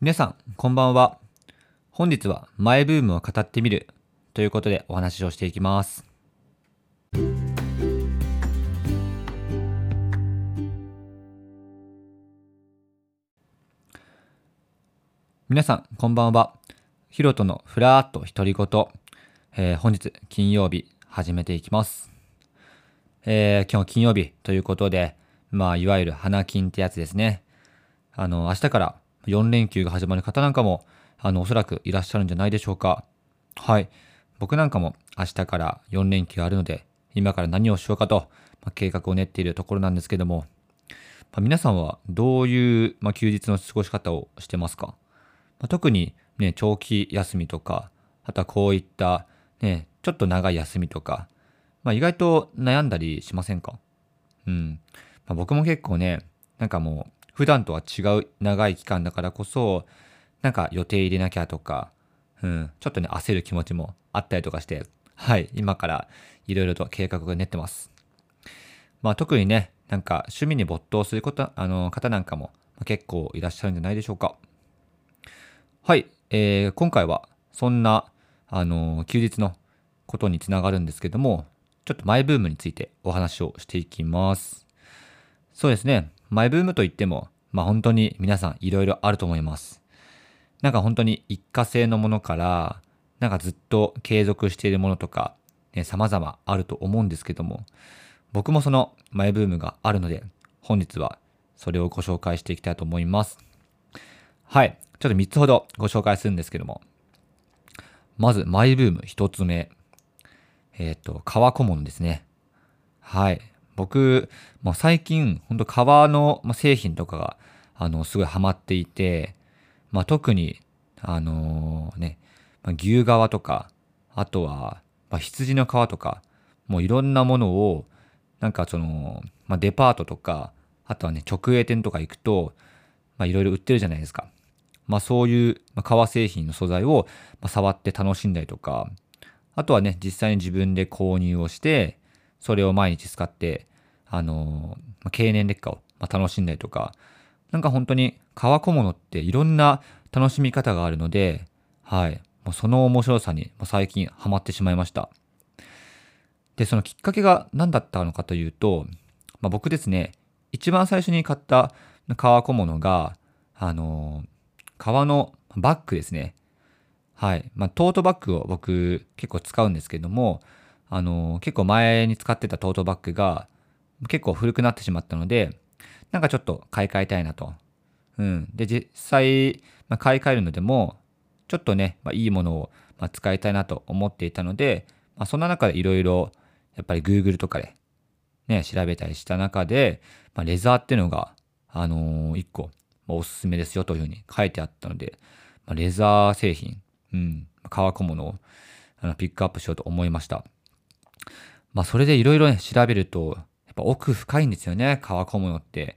皆さん、こんばんは。本日はマイブームを語ってみるということでお話をしていきます。皆さん、こんばんは。ヒロトのふらーっと独り言、えー、本日金曜日始めていきます。えー、今日金曜日ということで、まあ、いわゆる花金ってやつですね。あの、明日から4連休が始まる方なんかも、あの、おそらくいらっしゃるんじゃないでしょうか。はい。僕なんかも明日から4連休あるので、今から何をしようかと、ま、計画を練っているところなんですけども、ま、皆さんはどういう、ま、休日の過ごし方をしてますか、ま、特にね、長期休みとか、あとはこういったね、ちょっと長い休みとか、まあ、意外と悩んだりしませんか？うん。まあ、僕も結構ね、なんかもう、普段とは違う長い期間だからこそ、なんか予定入れなきゃとか、うん、ちょっとね、焦る気持ちもあったりとかして、はい、今からいろいろと計画が練ってます。まあ特にね、なんか趣味に没頭すること、あの、方なんかも結構いらっしゃるんじゃないでしょうか。はい、えー、今回はそんな、あの、休日のことにつながるんですけども、ちょっとマイブームについてお話をしていきます。そうですね。マイブームといっても、まあ本当に皆さんいろいろあると思います。なんか本当に一過性のものから、なんかずっと継続しているものとか、ね、様々あると思うんですけども、僕もそのマイブームがあるので、本日はそれをご紹介していきたいと思います。はい。ちょっと3つほどご紹介するんですけども、まずマイブーム1つ目。えっ、ー、と、革小物ですね。はい。僕、まあ、最近、ほんと革の製品とかが、あの、すごいハマっていて、まあ、特に、あのー、ね、まあ、牛革とか、あとは、まあ、羊の革とか、もういろんなものを、なんかその、まあ、デパートとか、あとはね、直営店とか行くと、まあ、いろいろ売ってるじゃないですか。まあ、そういう、ま、革製品の素材を、まあ、触って楽しんだりとか、あとはね、実際に自分で購入をして、それを毎日使って、あのー、経年劣化を楽しんだりとか、なんか本当に革小物っていろんな楽しみ方があるので、はい。もうその面白さに最近ハマってしまいました。で、そのきっかけが何だったのかというと、まあ、僕ですね、一番最初に買った革小物が、あのー、革のバッグですね。はい。まあ、トートバッグを僕結構使うんですけども、あの、結構前に使ってたトートバッグが結構古くなってしまったので、なんかちょっと買い替えたいなと。うん。で、実際、まあ、買い替えるのでも、ちょっとね、まあ、いいものを、ま使いたいなと思っていたので、まあ、そんな中でいろいろ、やっぱり Google とかで、ね、調べたりした中で、まあ、レザーっていうのが、あのー、一個、まあ、おすすめですよというふうに書いてあったので、まあ、レザー製品、うん、革小物をあのピックアップしようと思いました。まあ、それでいろいろね、調べると、やっぱ奥深いんですよね、革小物って。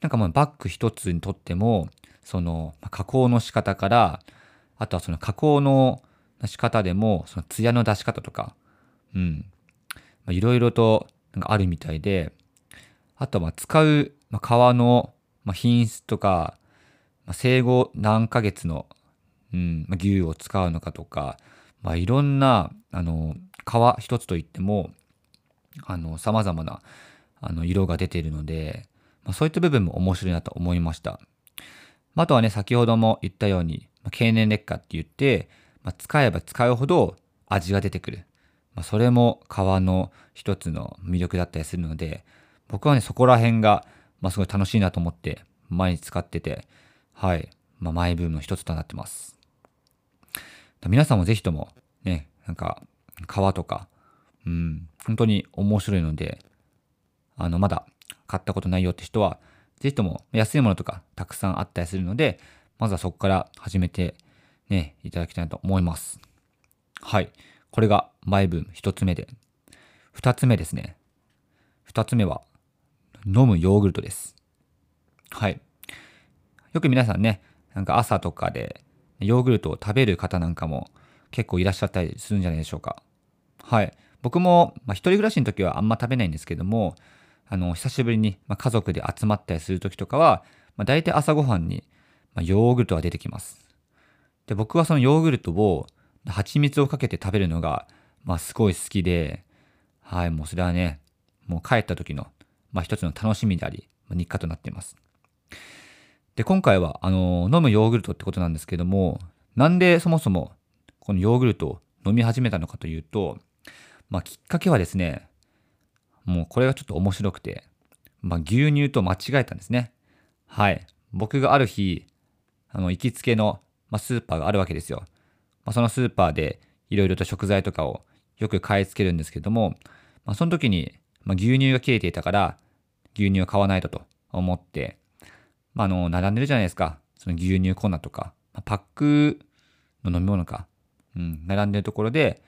なんかまあ、バッグ一つにとっても、その、加工の仕方から、あとはその加工の仕方でも、その艶の出し方とか、うん。いろいろとなんかあるみたいで、あとは使う、まあ、革の、品質とか、生後何ヶ月の、牛を使うのかとか、まあ、いろんな、あの、革一つといっても、あの、様々な、あの、色が出ているので、まあ、そういった部分も面白いなと思いました。あとはね、先ほども言ったように、まあ、経年劣化って言って、まあ、使えば使うほど味が出てくる。まあ、それも革の一つの魅力だったりするので、僕はね、そこら辺が、まあ、すごい楽しいなと思って、毎日使ってて、はい、まあ、マイブームの一つとなってます。皆さんもぜひとも、ね、なんか、革とか、うん、本当に面白いので、あの、まだ買ったことないよって人は、ぜひとも安いものとかたくさんあったりするので、まずはそこから始めてね、いただきたいと思います。はい。これがマイブーム一つ目で。二つ目ですね。二つ目は、飲むヨーグルトです。はい。よく皆さんね、なんか朝とかでヨーグルトを食べる方なんかも結構いらっしゃったりするんじゃないでしょうか。はい。僕も、まあ、一人暮らしの時はあんま食べないんですけども、あの、久しぶりに、まあ、家族で集まったりする時とかは、まあ、大体朝ごはんに、まあ、ヨーグルトが出てきます。で、僕はそのヨーグルトを蜂蜜をかけて食べるのが、まあ、すごい好きで、はい、もうそれはね、もう帰った時の、まあ、一つの楽しみであり、まあ、日課となっています。で、今回は、あの、飲むヨーグルトってことなんですけども、なんでそもそもこのヨーグルトを飲み始めたのかというと、まあ、きっかけはですね、もうこれがちょっと面白くて、まあ、牛乳と間違えたんですね。はい。僕がある日、あの、行きつけの、まあ、スーパーがあるわけですよ。まあ、そのスーパーでいろいろと食材とかをよく買い付けるんですけども、まあ、その時に、まあ、牛乳が切れていたから、牛乳を買わないとと思って、まあ、あの、並んでるじゃないですか。その牛乳粉とか、まあ、パックの飲み物か、うん、並んでるところで、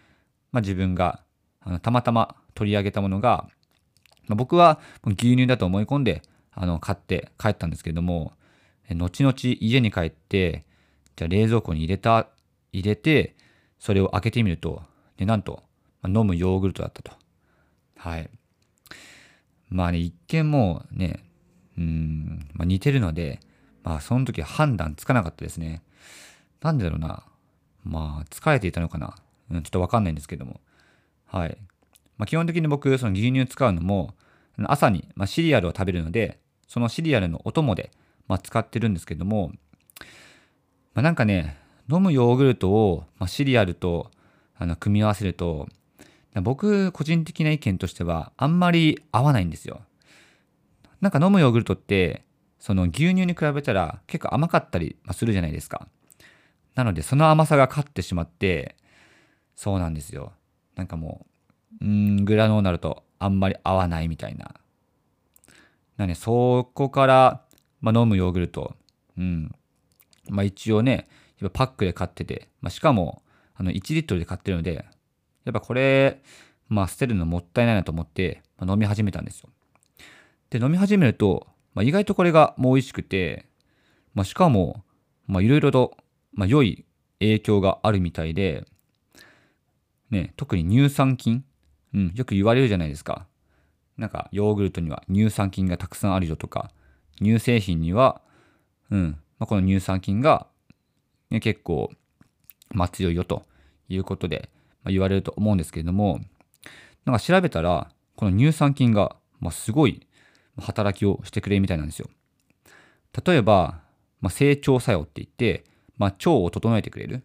まあ、自分があのたまたま取り上げたものが、まあ、僕は牛乳だと思い込んであの買って帰ったんですけれども、後々家に帰って、じゃ冷蔵庫に入れた、入れて、それを開けてみると、でなんと、飲むヨーグルトだったと。はい。まあね、一見もうね、うん、まあ、似てるので、まあその時判断つかなかったですね。なんでだろうな。まあ疲れていたのかな。うん、ちょっとわかんないんですけども。はい。まあ、基本的に僕、その牛乳使うのも、朝に、まシリアルを食べるので、そのシリアルのお供で、ま使ってるんですけども、まあ、なんかね、飲むヨーグルトを、まシリアルとあの組み合わせると、僕、個人的な意見としては、あんまり合わないんですよ。なんか飲むヨーグルトって、その牛乳に比べたら結構甘かったりするじゃないですか。なので、その甘さが勝ってしまって、そうなんですよ。なんかもう、うん、グラノーナルとあんまり合わないみたいな。なね、そこから、まあ、飲むヨーグルト、うん。まあ一応ね、パックで買ってて、まあ、しかも、あの、1リットルで買ってるので、やっぱこれ、まあ捨てるのもったいないなと思って、まあ、飲み始めたんですよ。で、飲み始めると、まあ、意外とこれがもう美味しくて、まあ、しかも、まあいろいろと、まあ良い影響があるみたいで、ね、特に乳酸菌、うん、よく言われるじゃないですか。なんか、ヨーグルトには乳酸菌がたくさんあるよとか、乳製品には、うん、まあ、この乳酸菌が、ね、結構、まあ、強いよということで、まあ、言われると思うんですけれども、なんか調べたら、この乳酸菌が、まあ、すごい働きをしてくれるみたいなんですよ。例えば、まあ、成長作用って言って、まあ、腸を整えてくれる。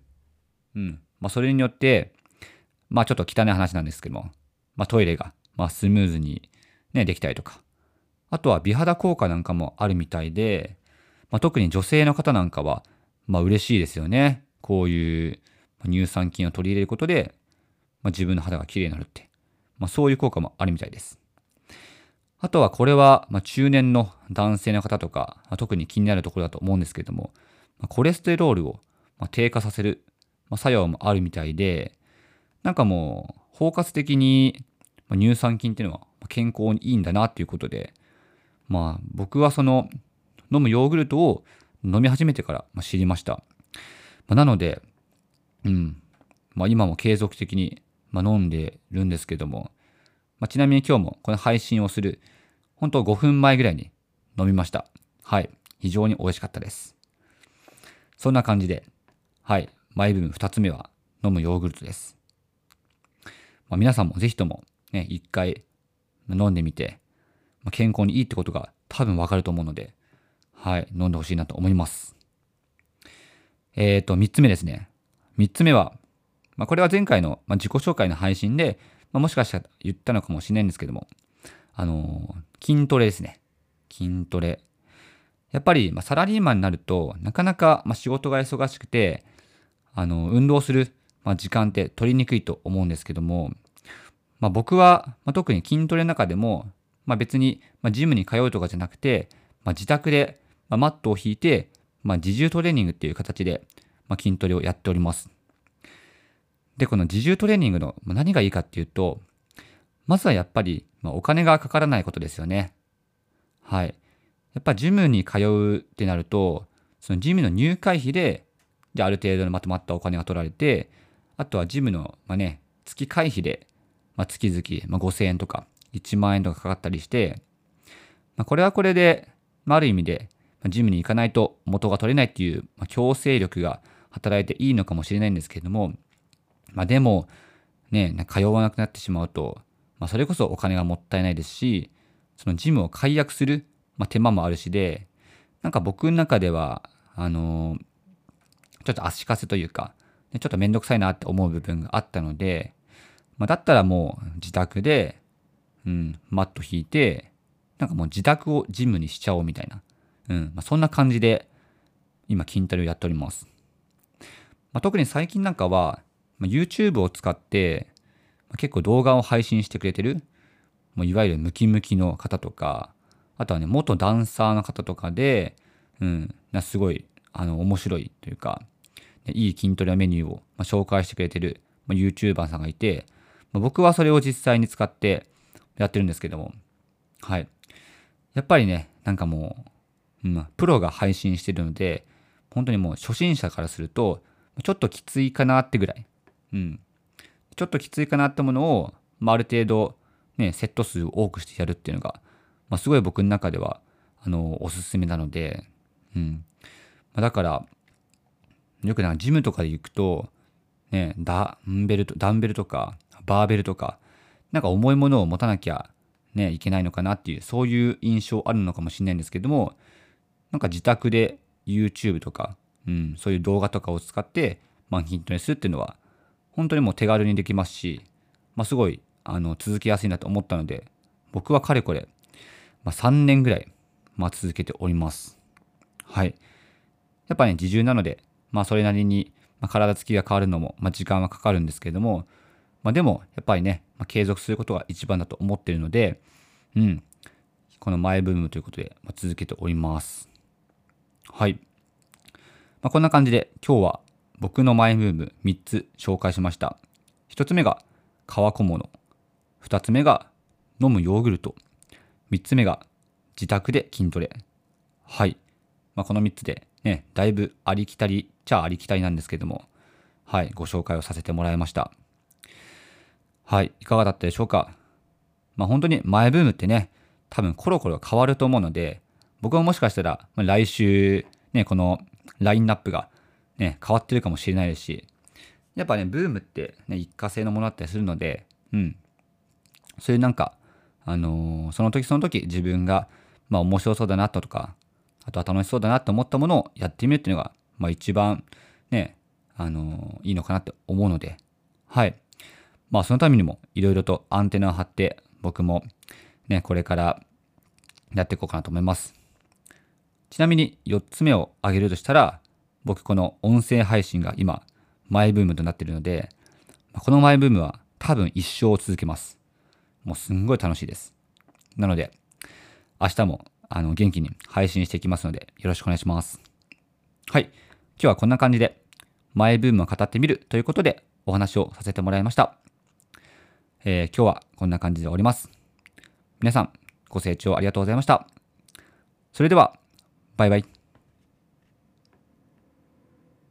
うん。まあ、それによって、まあちょっと汚い話なんですけども、まあトイレが、まあスムーズにね、できたりとか。あとは美肌効果なんかもあるみたいで、まあ特に女性の方なんかは、まあ嬉しいですよね。こういう乳酸菌を取り入れることで、まあ、自分の肌が綺麗になるって。まあそういう効果もあるみたいです。あとはこれは、まあ、中年の男性の方とか、まあ、特に気になるところだと思うんですけれども、まあ、コレステロールを、まあ、低下させる、まあ、作用もあるみたいで、なんかもう、包括的に乳酸菌っていうのは健康にいいんだなっていうことで、まあ僕はその飲むヨーグルトを飲み始めてから知りました。まあ、なので、うん、まあ今も継続的に飲んでるんですけども、まあ、ちなみに今日もこの配信をする、本当5分前ぐらいに飲みました。はい。非常に美味しかったです。そんな感じで、はい。マイ部分2つ目は飲むヨーグルトです。まあ、皆さんもぜひともね、一回飲んでみて、まあ、健康にいいってことが多分わかると思うので、はい、飲んでほしいなと思います。えっ、ー、と、三つ目ですね。三つ目は、まあ、これは前回の、まあ、自己紹介の配信で、まあ、もしかしたら言ったのかもしれないんですけども、あのー、筋トレですね。筋トレ。やっぱり、まあ、サラリーマンになるとなかなか、まあ、仕事が忙しくて、あの、運動するまあ、時間って取りにくいと思うんですけども、まあ、僕は、まあ、特に筋トレの中でも、まあ、別に、まあ、ジムに通うとかじゃなくて、まあ、自宅で、まあ、マットを引いて、まあ、自重トレーニングっていう形で、まあ、筋トレをやっております。で、この自重トレーニングの何がいいかっていうと、まずはやっぱり、まあ、お金がかからないことですよね。はい。やっぱジムに通うってなると、そのジムの入会費で、で、ある程度のまとまったお金が取られて、あとはジムの、まあね、月会費で、まあ、月々、まあ、5000円とか1万円とかかかったりして、まあ、これはこれで、まあ、ある意味で、まジムに行かないと元が取れないっていう、まあ、強制力が働いていいのかもしれないんですけれども、まあでも、ね、通わなくなってしまうと、まあそれこそお金がもったいないですし、そのジムを解約する、まあ、手間もあるしで、なんか僕の中では、あのー、ちょっと足かせというか、ちょっとめんどくさいなって思う部分があったので、まあ、だったらもう自宅で、うん、マット引いて、なんかもう自宅をジムにしちゃおうみたいな、うん、まあ、そんな感じで今筋トレをやっております。まあ、特に最近なんかは、まあ、YouTube を使って、まあ、結構動画を配信してくれてる、もういわゆるムキムキの方とか、あとはね、元ダンサーの方とかで、うん、すごい、あの、面白いというか、いい筋トレメニューを紹介してくれてる YouTuber さんがいて、僕はそれを実際に使ってやってるんですけども、はい。やっぱりね、なんかもう、うん、プロが配信してるので、本当にもう初心者からすると、ちょっときついかなってぐらい、うん。ちょっときついかなってものを、まあ、ある程度、ね、セット数を多くしてやるっていうのが、まあ、すごい僕の中では、あの、おすすめなので、うん。まあ、だから、よくなんかジムとかで行くと、ね、ダンベルと、ダンベルとか、バーベルとか、なんか重いものを持たなきゃね、いけないのかなっていう、そういう印象あるのかもしれないんですけども、なんか自宅で YouTube とか、うん、そういう動画とかを使って、まあ、筋トレするっていうのは、本当にもう手軽にできますし、まあ、すごい、あの、続けやすいなと思ったので、僕はかれこれ、まあ、3年ぐらい、まあ、続けております。はい。やっぱね、自重なので、まあ、それなりに、ま、体つきが変わるのも、ま、時間はかかるんですけれども、まあ、でも、やっぱりね、ま、継続することが一番だと思っているので、うん。このマイブームということで、ま、続けております。はい。まあ、こんな感じで、今日は僕のマイブーム3つ紹介しました。1つ目が革小物。2つ目が飲むヨーグルト。3つ目が自宅で筋トレ。はい。まあ、この3つでね、だいぶありきたりちゃありきたりなんですけども、はい、ご紹介をさせてもらいました。はい、いかがだったでしょうか？まあ本当に前ブームってね、多分コロコロ変わると思うので、僕はもしかしたら、来週、ね、このラインナップがね、変わってるかもしれないですし、やっぱね、ブームってね、一過性のものだったりするので、うん。そういうなんか、あのー、その時その時自分が、まあ面白そうだなとか、あとは楽しそうだなと思ったものをやってみるっていうのが、まあ一番ね、あのー、いいのかなって思うので、はい。まあそのためにもいろいろとアンテナを張って僕もね、これからやっていこうかなと思います。ちなみに4つ目を挙げるとしたら、僕この音声配信が今、マイブームとなっているので、このマイブームは多分一生続けます。もうすんごい楽しいです。なので、明日もあの元気に配信していきますので、よろしくお願いします。はい。今日はこんな感じで、マイブームを語ってみるということでお話をさせてもらいました。えー、今日はこんな感じで終わります。皆さん、ご清聴ありがとうございました。それでは、バイバイ。